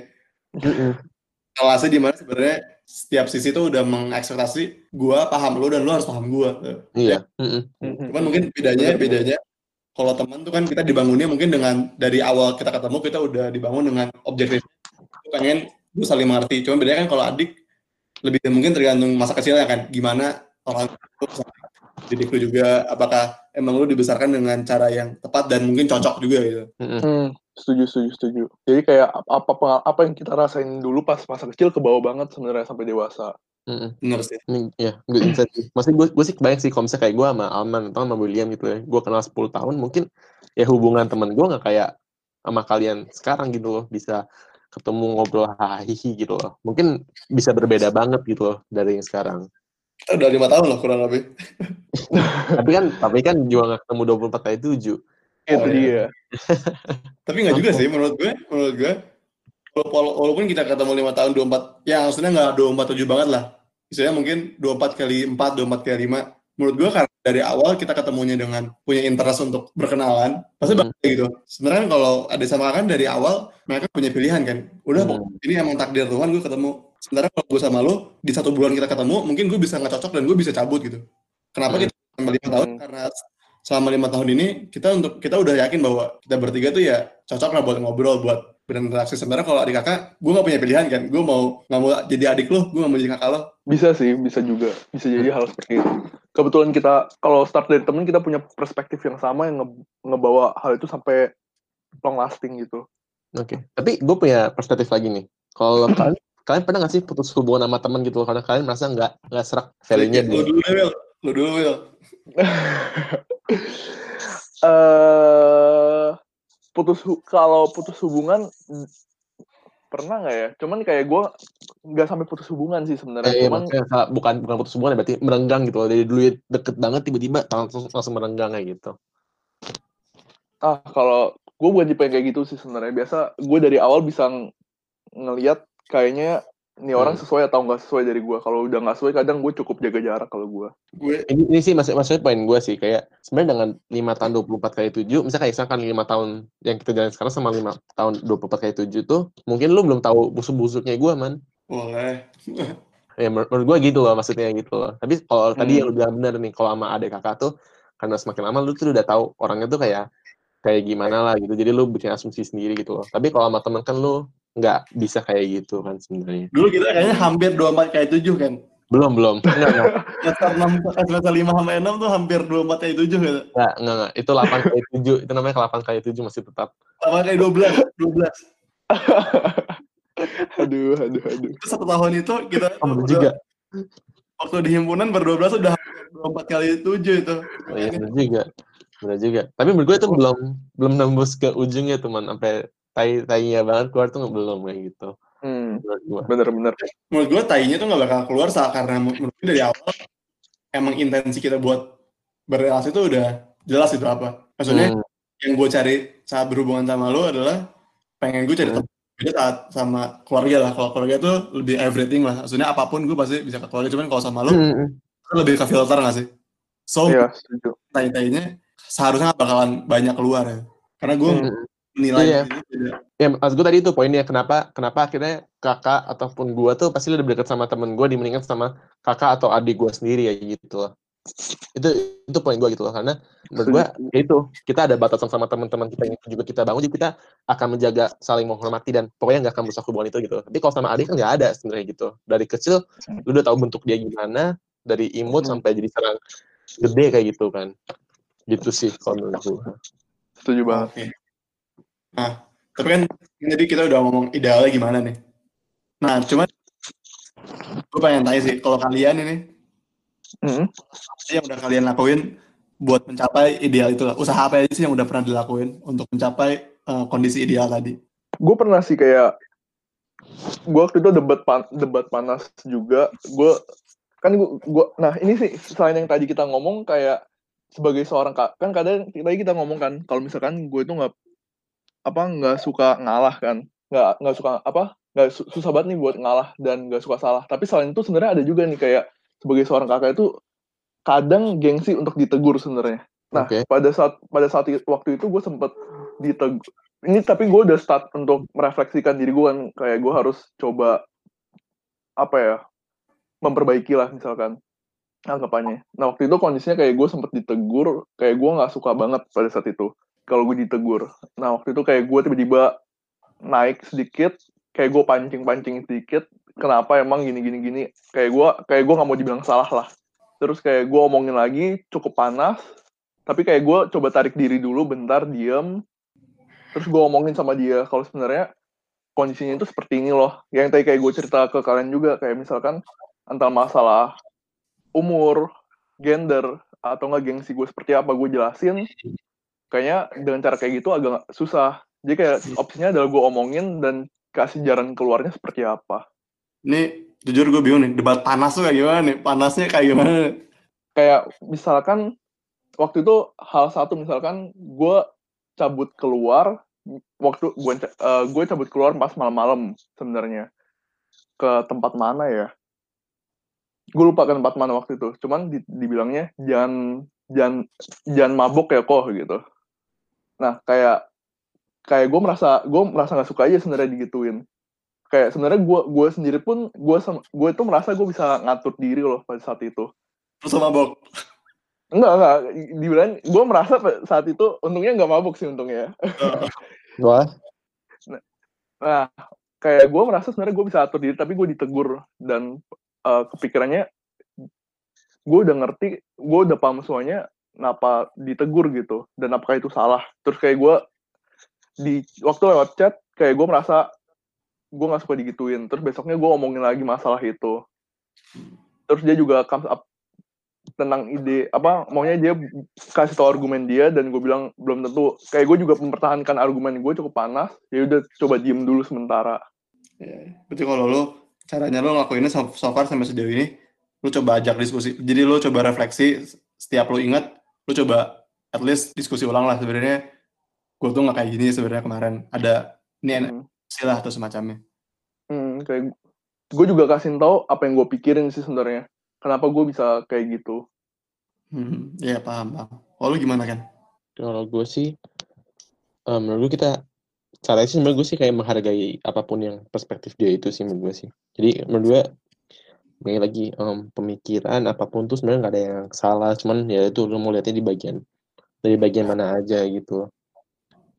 Kelasnya di mana sebenarnya setiap sisi tuh udah mengekspektasi gua paham lo dan lo harus paham gua. iya. Hmm. Cuman mungkin bedanya bedanya kalau teman tuh kan kita dibangunnya mungkin dengan dari awal kita ketemu kita udah dibangun dengan objektif pengen gue saling mengerti. Cuman bedanya kan kalau adik lebih mungkin tergantung masa kecilnya kan gimana orang itu didik lu juga apakah emang lu dibesarkan dengan cara yang tepat dan mungkin cocok juga gitu. Mm-mm. Hmm, setuju, setuju, setuju. Jadi kayak ap- apa apa, apa yang kita rasain dulu pas masa kecil ke bawah banget sebenarnya sampai dewasa. Mm-mm. Bener sih. Ini ya good insight sih. Maksudnya gue, gue sih kebayang sih kalau misalnya kayak gue sama Alman atau sama William gitu ya. Gue kenal 10 tahun mungkin ya hubungan temen gue nggak kayak sama kalian sekarang gitu loh. Bisa ketemu ngobrol hahihi gitu loh. Mungkin bisa berbeda banget gitu loh dari yang sekarang. Udah lima tahun loh kurang lebih. Tapi kan tapi kan juga nggak ketemu 24 kali 7. Itu Oh, iya. dia. Tapi nggak juga sih menurut gue, menurut gue wala- wala- walaupun kita ketemu lima tahun 24, ya maksudnya nggak 24 7 banget lah. Misalnya mungkin 24 kali 4, 24 kali 5. Menurut gue karena dari awal kita ketemunya dengan punya interest untuk berkenalan, pasti Hmm. bakal gitu. Sebenarnya kalau ada sama kan dari awal mereka punya pilihan kan. Udah Hmm. pokoknya ini emang takdir Tuhan gue ketemu. Sementara kalau gue sama lu di satu bulan kita ketemu, mungkin gue bisa nggak cocok dan gue bisa cabut gitu. Kenapa Hmm. kita lima tahun? Hmm. Karena selama lima tahun ini kita untuk kita udah yakin bahwa kita bertiga tuh ya cocok lah buat ngobrol, buat berinteraksi. Sebenarnya kalau adik kakak, gue nggak punya pilihan kan. Gue mau nggak mau jadi adik lo, gue nggak mau jadi kakak lo. Bisa sih, bisa juga. Bisa jadi hal seperti itu. Kebetulan kita, kalau start dari temen, kita punya perspektif yang sama yang nge- ngebawa hal itu sampai long lasting gitu. Oke. Tapi gue punya perspektif lagi nih. Kalau kalian kalian pernah nggak sih putus hubungan sama teman gitu karena kalian merasa nggak nggak serak value-nya di dulu Lo dulu, Will. eh putus hu- kalau putus hubungan pernah nggak ya? Cuman kayak gue nggak sampai putus hubungan sih sebenarnya. Eh, Cuman maksudnya sa- bukan bukan putus hubungan ya, berarti merenggang gitu loh. Dari dulu ya deket banget tiba-tiba langsung langsung merenggang kayak gitu. ah kalau gue bukan tipe yang kayak gitu sih sebenarnya. Biasa gue dari awal bisa ng- ngelihat kayaknya ini orang Hmm. sesuai atau nggak sesuai dari gue. Kalau udah nggak sesuai, kadang gue cukup jaga jarak kalau gue. Gue, Ini, ini sih maksud maksudnya poin gue sih kayak sebenarnya dengan lima tahun 24 kali 7 misalnya kayak misalkan lima tahun yang kita jalan sekarang sama lima tahun 24 kali 7 tuh mungkin lu belum tahu busuk-busuknya gue man. boleh. Ya menur- menurut gue gitu loh maksudnya gitu loh. Tapi kalau tadi Hmm. yang lu bilang benar nih kalau sama adik kakak tuh karena semakin lama lu tuh udah tahu orangnya tuh kayak kayak gimana lah gitu. Jadi lu bikin asumsi sendiri gitu loh. Tapi kalau sama temen kan lu nggak bisa kayak gitu kan sebenarnya. Dulu kita kayaknya hampir 24 kali 7 kan. Belum belum. Enggak enggak Semester 6, semester 5 sama 6 tuh hampir 24 kali 7 gitu. enggak, enggak, enggak. Itu 8 kali 7. Itu namanya 8 kali 7 masih tetap. Sama kayak 12, 12. aduh, aduh, aduh. Itu satu tahun itu kita Oh, udah- juga. waktu di himpunan ber-12 udah hampir 24 kali 7 itu. Oh iya benar juga. Benar juga. Tapi menurut gue itu belum belum nembus ke ujungnya teman sampai tai tainya banget keluar tuh belum kayak gitu. Hmm, Menurut gue. bener-bener. Menurut gue tainya tuh gak bakal keluar saat karena menurut gue dari awal emang intensi kita buat berrelasi itu udah jelas itu apa. Maksudnya Hmm, yang gue cari saat berhubungan sama lo adalah pengen gue cari Hmm. teman beda saat sama keluarga lah kalau keluarga tuh lebih everything lah maksudnya apa pun gue pasti bisa ke keluarga cuman kalau sama lo Hmm. itu lebih ke filter gak sih so Iya, setuju. tai-tainya seharusnya nggak bakalan banyak keluar ya karena gue Hmm. Menilai Iya. Ya, maksud gue tadi itu poinnya kenapa kenapa akhirnya kakak ataupun gua tuh pasti lebih dekat sama temen gue dibandingkan sama kakak atau adik gue sendiri ya gitu loh. Itu itu poin gue gitu loh karena menurut gue ya itu kita ada batasan sama teman-teman kita yang juga kita bangun jadi kita akan menjaga saling menghormati dan pokoknya nggak akan merusak hubungan itu gitu. Tapi kalau sama adik kan nggak ada sebenarnya gitu. Dari kecil lu udah tahu bentuk dia gimana dari imut Hmm. sampai jadi serang gede kayak gitu kan. Gitu sih kalau menurut gue. Setuju banget. Oke. Nah, tapi kan tadi kita udah ngomong idealnya gimana nih. Nah, cuman gue pengen tanya sih, kalau kalian ini Hmm. apa sih yang udah kalian lakuin buat mencapai ideal itu. Usaha apa aja sih yang udah pernah dilakuin untuk mencapai eh, kondisi ideal tadi? gue pernah sih kayak gue waktu itu debat pan, debat panas juga gue kan gue gua nah ini sih selain yang tadi kita ngomong kayak sebagai seorang kak kan kadang tadi kita ngomong kan kalau misalkan gue itu nggak apa nggak suka ngalah kan. Nggak nggak suka apa nggak su- susah banget nih buat ngalah dan nggak suka salah. Tapi selain itu sebenarnya ada juga nih kayak sebagai seorang kakak itu kadang gengsi untuk ditegur sebenarnya. Nah Oke. pada saat pada saat waktu itu gue sempet ditegur ini tapi gue udah start untuk merefleksikan diri gue kan. Kayak gue harus coba apa ya memperbaiki lah misalkan anggapannya. Nah waktu itu kondisinya kayak gue sempet ditegur, kayak gue nggak suka banget pada saat itu kalau gue ditegur. Nah waktu itu kayak gue tiba-tiba naik sedikit, kayak gue pancing-pancing sedikit. Kenapa emang gini gini gini? Kayak gue kayak gue nggak mau dibilang salah lah. Terus kayak gue omongin lagi cukup panas, tapi kayak gue coba tarik diri dulu bentar, diem. Terus gue omongin sama dia kalau sebenarnya kondisinya itu seperti ini loh. Yang tadi kayak gue cerita ke kalian juga kayak misalkan antara masalah umur, gender, atau nggak gengsi gue seperti apa gue jelasin. Kayaknya dengan cara kayak gitu agak susah. Jadi kayak opsinya adalah gue omongin dan kasih jalan keluarnya seperti apa. Ini jujur gue bingung nih, debat panas tuh kayak gimana nih? Panasnya kayak gimana? Kayak misalkan waktu itu hal satu misalkan gue cabut keluar waktu gue gue cabut keluar pas malam-malam sebenarnya ke tempat mana ya gue lupa kan tempat mana waktu itu cuman di- dibilangnya jangan jangan jangan mabuk ya kok gitu nah kayak kayak gue merasa gue merasa nggak suka aja sebenarnya digituin. Kayak sebenarnya gue gue sendiri pun gue gue itu merasa gue bisa ngatur diri loh pada saat itu. Terus sama Bok. enggak enggak. Dibilang gue merasa saat itu untungnya nggak mabuk sih untungnya. Wah, Nah, kayak gue merasa sebenarnya gue bisa atur diri, tapi gue ditegur dan eh, kepikirannya gue udah ngerti, gue udah paham semuanya, kenapa ditegur gitu dan apakah itu salah. Terus kayak gue di waktu lewat chat, kayak gue merasa gue nggak suka digituin. Terus besoknya gue ngomongin lagi masalah itu. Terus dia juga comes up tentang ide apa maunya dia kasih tau argumen dia dan gue bilang belum tentu kayak gue juga mempertahankan argumen gue cukup panas ya udah coba diem dulu sementara Ya, berarti kalau lo caranya lo ngelakuinnya so, so far sampai sejauh ini, lo coba ajak diskusi. Jadi lo coba refleksi setiap lo ingat, lo coba at least diskusi ulang lah sebenarnya. Gue tuh nggak kayak gini sebenarnya kemarin. Ada ini Hmm. sih lah atau semacamnya. Hmm, kayak gue juga kasih tahu apa yang gue pikirin sih sebenarnya. Kenapa gue bisa kayak gitu? Hmm, ya paham paham. Oh lo gimana kan? kalau gue sih, eh, menurut gue kita caranya sih menurut gue sih kayak menghargai apa pun yang perspektif dia itu sih menurut gue sih. Jadi menurut gue balik lagi em, pemikiran apa pun tuh sebenarnya nggak ada yang salah, cuman ya itu lo mau lihatnya di bagian dari bagian mana aja gitu.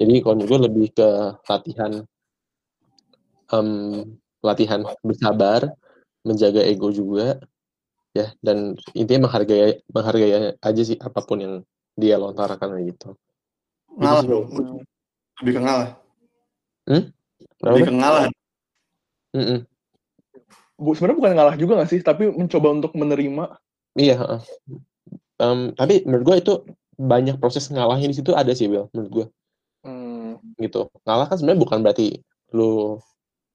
Jadi kalau gue lebih ke latihan em, latihan bersabar, menjaga ego juga, ya dan intinya menghargai menghargai aja sih apa pun yang dia lontarkan gitu. Ngalah dong. Hmm. Lebih ke ngalah. Kenapa? Lebih ke ngalah. Mm-mm. Bu, sebenarnya bukan ngalah juga gak sih, tapi mencoba untuk menerima. Iya. heeh. Em, tapi menurut gue itu banyak proses ngalahnya di situ ada sih, Will, menurut gue Hmm, gitu. Ngalah kan sebenarnya bukan berarti lu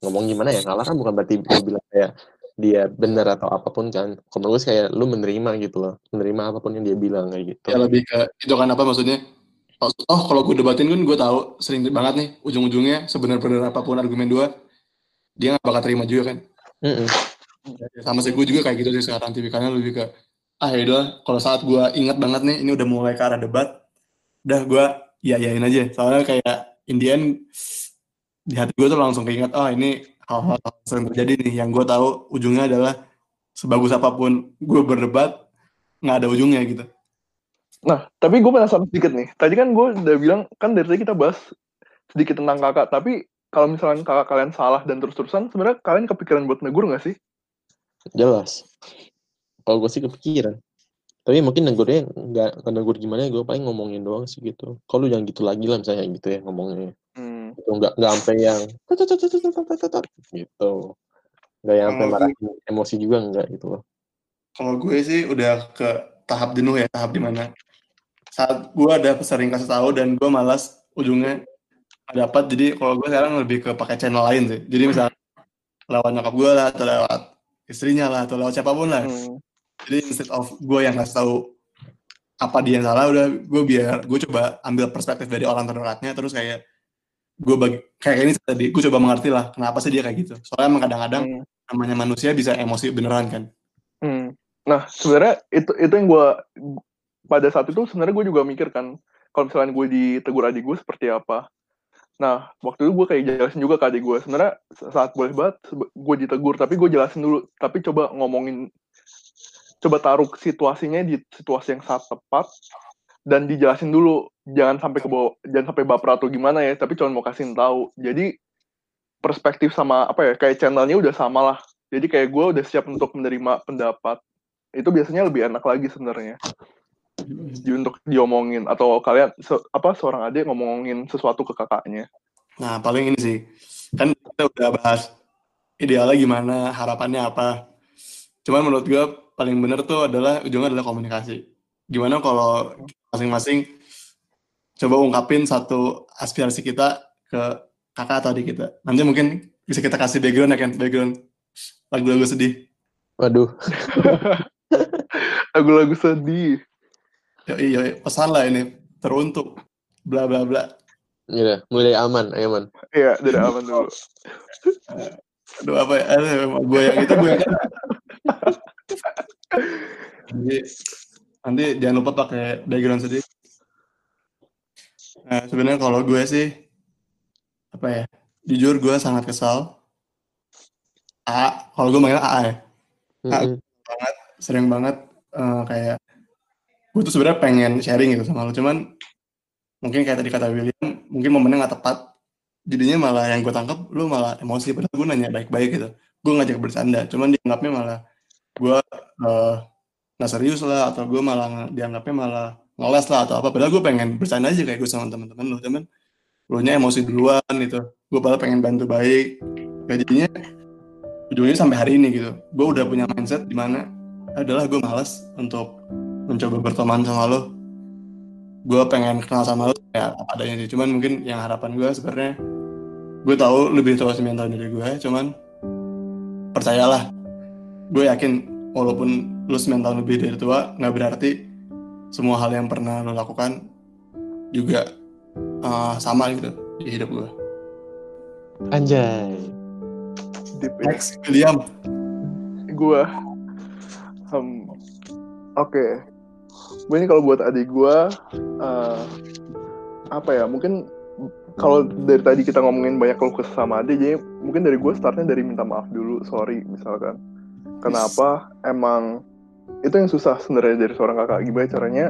ngomong gimana ya, ngalah kan bukan berarti lu bilang kayak dia benar atau apa pun kan. Kalau menurut gue sih kayak lu menerima gitu loh, menerima apa pun yang dia bilang kayak gitu. Ya lebih ke itu kan apa maksudnya? oh, oh kalau gue debatin kan gue tahu sering banget nih ujung-ujungnya sebenar-benar apa pun argumen dua dia nggak bakal terima juga kan Mm-mm. sama sih gue juga kayak gitu sih sekarang tipikalnya lebih ke ah ya udah kalau saat gue ingat banget nih ini udah mulai ke arah debat udah gue iya iyain aja soalnya kayak Indian di hati gue tuh langsung keinget oh ini hal-hal sering terjadi nih yang gue tahu ujungnya adalah sebagus apa pun gue berdebat nggak ada ujungnya gitu Nah, tapi gue penasaran sedikit nih. Tadi kan gue udah bilang, kan dari tadi kita bahas sedikit tentang kakak. Tapi kalau misalnya kakak kalian salah dan terus-terusan, sebenarnya kalian kepikiran buat negur nggak sih? Jelas. Kalau gue sih kepikiran. Tapi mungkin negurnya nggak negur gimana gue paling ngomongin doang sih gitu. Kalau lu jangan gitu lagi lah misalnya gitu ya ngomongnya. Hmm. Gitu, nggak nggak sampai yang gitu. Nggak yang sampai marahin emosi juga nggak gitu loh. kalau gue sih udah ke tahap jenuh ya tahap di mana saat gue ada sering kasih tahu dan gue malas ujungnya dapat jadi kalau gue sekarang lebih ke pakai channel lain sih jadi misalnya lewat nyokap gue lah atau lewat istrinya lah atau lewat siapa pun lah Hmm. jadi instead of gue yang kasih tahu apa dia yang salah udah gue biar gue coba ambil perspektif dari orang terdekatnya terus kayak gue bagi kayak ini tadi gue coba mengerti lah kenapa sih dia kayak gitu soalnya emang kadang-kadang Hmm. namanya manusia bisa emosi beneran kan Hmm. Nah, sebenarnya itu itu yang gue pada saat itu sebenarnya gue juga mikir kan, kalau misalnya gue ditegur adik gue seperti apa. Nah, waktu itu gue kayak jelasin juga ke adik gue. Sebenarnya saat boleh banget gue ditegur, tapi gue jelasin dulu. Tapi coba ngomongin, coba taruh situasinya di situasi yang sangat tepat dan dijelasin dulu. Jangan sampai ke bawah, jangan sampai baper atau gimana ya. Tapi cuma mau kasih tahu. Jadi perspektif sama apa ya kayak channelnya udah sama lah. Jadi kayak gue udah siap untuk menerima pendapat itu biasanya lebih enak lagi sebenarnya untuk diomongin atau kalian se- apa seorang adik ngomongin sesuatu ke kakaknya Nah, paling ini sih. Kan kita udah bahas idealnya gimana, harapannya apa. Cuman menurut gue paling bener tuh adalah ujungnya adalah komunikasi. Gimana kalau masing-masing coba ungkapin satu aspirasi kita ke kakak atau adik kita. Nanti mungkin bisa kita kasih background ya kan, background lagu-lagu sedih. Waduh. lagu-lagu sedih Yoi, yoi, pesan lah ini teruntuk bla bla bla. Iya, mulai aman, aman. iya dari aman dulu Aduh apa ya? Aduh, gue yang itu gue yang Jadi nanti jangan lupa pakai background sedih. Nah, sebenarnya kalau gue sih apa ya? Jujur gue sangat kesal. A, kalau gue manggil AA ya, Mm-mm. sering banget eh, kayak gue tuh sebenarnya pengen sharing gitu sama lo, cuman mungkin kayak tadi kata William, mungkin momennya nggak tepat. Jadinya malah yang gue tangkap lu malah emosi padahal gue nanya baik-baik gitu. Gue ngajak bercanda, cuman dianggapnya malah gue eh, nggak serius lah atau gue malah dianggapnya malah ngeles lah atau apa. Padahal gue pengen bercanda aja kayak gue sama teman-teman lu, cuman lu nya emosi duluan gitu. Gue padahal pengen bantu baik. Ya jadinya ujungnya sampai hari ini gitu. Gue udah punya mindset di mana adalah gue malas untuk mencoba berteman sama lo. Gue pengen kenal sama lo ya apa adanya sih. Cuman mungkin yang harapan gue sebenarnya gue tahu lebih tua 9 tahun dari gue, cuman percayalah, gue yakin walaupun lu 9 tahun lebih dari tua, nggak berarti semua hal yang pernah lo lakukan juga eh, sama gitu di hidup gue. Anjay. deep ya. Next, William. gue hmm, oke gue ini kalau buat adik gue eh, apa ya mungkin kalau dari tadi kita ngomongin banyak keluh kesah sama adik jadi mungkin dari gue startnya dari minta maaf dulu sorry misalkan. Kenapa emang itu yang susah sebenarnya dari seorang kakak. Gimana caranya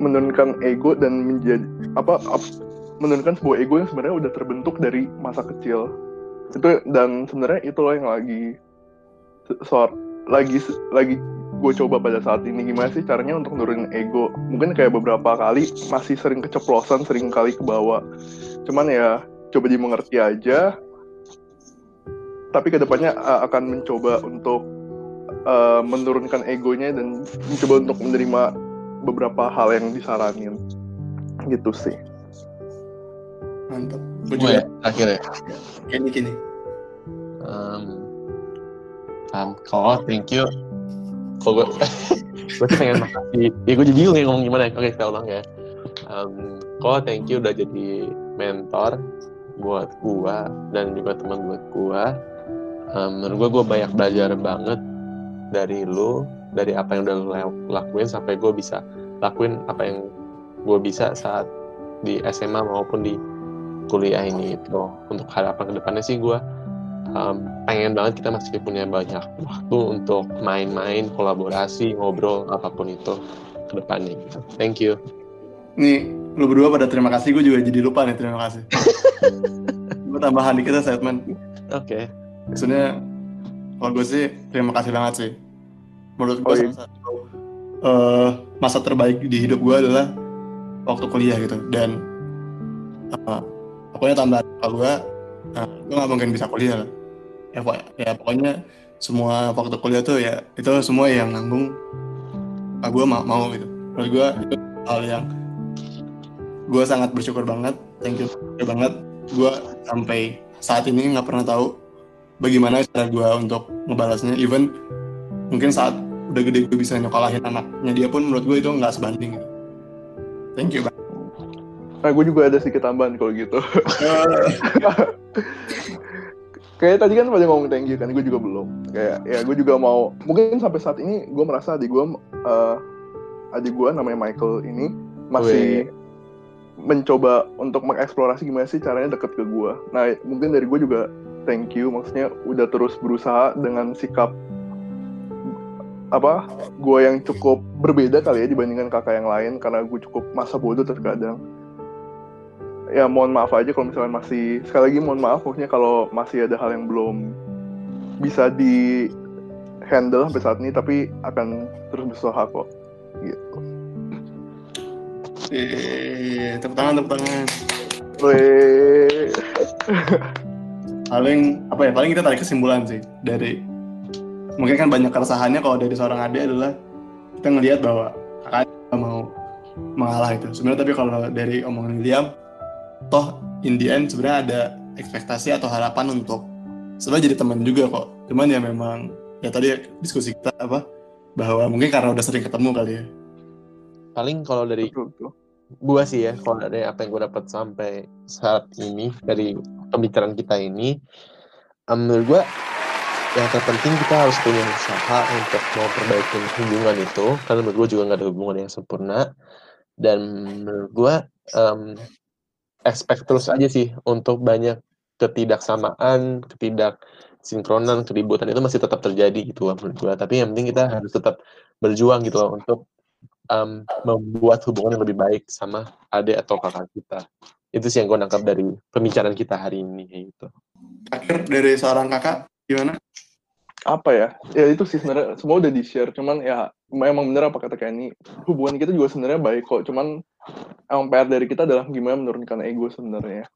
menurunkan ego dan menjadi apa ap- menurunkan sebuah ego yang sebenarnya udah terbentuk dari masa kecil. Itu dan sebenarnya itu loh yang lagi so, lagi lagi gue coba pada saat ini gimana sih caranya untuk nurunin ego mungkin kayak beberapa kali masih sering keceplosan sering kali ke bawah cuman ya coba dimengerti aja tapi ke depannya uh, akan mencoba untuk uh, menurunkan egonya dan mencoba untuk menerima beberapa hal yang disaranin gitu sih Mantap. Gue Gue ya, juga terakhir ya. kini kini. Um, um, kalau thank you. Kalau gue, gue sih pengen makasih. Ya gue jadi bingung ya ngomong gimana. ya. Oke, kita ulang ya. um, kok thank you udah jadi mentor buat gua dan juga teman buat gua um, menurut gua gua banyak belajar banget dari lu dari apa yang udah lu lakuin sampai gue bisa lakuin apa yang gue bisa saat di SMA maupun di kuliah ini itu untuk harapan ke depannya sih gue um, pengen banget kita masih punya banyak waktu untuk main-main kolaborasi ngobrol apa pun itu ke depannya gitu. thank you nih lu berdua pada terima kasih gue juga jadi lupa nih terima kasih gue tambahan dikit ya statement oke okay. maksudnya kalau gue sih terima kasih banget sih menurut gue oh, iya. satu uh, masa terbaik di hidup gue adalah waktu kuliah gitu dan uh, pokoknya tambahan kalau gue uh, gue gak mungkin bisa kuliah lah ya, ya pokoknya semua waktu kuliah tuh ya itu semua yang nanggung. Uh, gue mau, mau gitu. Menurut gue itu hal yang gue sangat bersyukur banget thank you banget. Gue sampai saat ini nggak pernah tahu bagaimana cara gue untuk ngebalasnya. Even mungkin saat udah gede gue bisa nyokolahin anaknya dia pun menurut gue itu nggak sebanding gitu. thank you bang nah gue juga ada sedikit tambahan kalau gitu kayak tadi kan pada ngomong thank you kan gue juga belum. Kayak ya gue juga mau mungkin sampai saat ini gue merasa adik gue uh, adik gue namanya Michael ini masih Wee. mencoba untuk mengeksplorasi gimana sih caranya deket ke gue nah mungkin dari gue juga thank you maksudnya udah terus berusaha dengan sikap apa gue yang cukup berbeda kali ya dibandingkan kakak yang lain karena gue cukup masa bodoh terkadang ya mohon maaf aja kalau misalnya masih sekali lagi mohon maaf maksudnya kalau masih ada hal yang belum bisa di handle sampai saat ini tapi akan terus berusaha kok gitu. Eh tepuk tangan tepuk tangan. Weh. paling apa ya paling kita tarik kesimpulan sih dari mungkin kan banyak keresahannya kalau dari seorang adik adalah kita ngelihat bahwa kakaknya mau mengalah itu. Sebenarnya tapi kalau dari omongan William toh in the end sebenarnya ada ekspektasi atau harapan untuk sebenarnya jadi teman juga kok. Cuman ya memang ya tadi diskusi kita apa bahwa mungkin karena udah sering ketemu kali ya. Paling kalau dari gua sih ya kalau dari apa yang gue dapat sampai saat ini dari pembicaraan kita ini menurut gue yang terpenting kita harus punya usaha untuk mau perbaiki hubungan itu karena menurut gue juga nggak ada hubungan yang sempurna. Dan menurut gue um, expect terus aja sih untuk banyak ketidaksamaan ketidak sinkronan keributan itu masih tetap terjadi gitu loh menurut gue tapi yang penting kita harus tetap berjuang gitu loh untuk um, membuat hubungan yang lebih baik sama adik atau kakak kita. Itu sih yang gue nangkap dari pembicaraan kita hari ini gitu. Akhir dari seorang kakak gimana? Apa ya? Ya itu sih sebenarnya semua udah di share cuman ya memang bener apa kata Kenny? Hubungan kita juga sebenarnya baik kok cuman emang PR dari kita adalah gimana menurunkan ego sebenarnya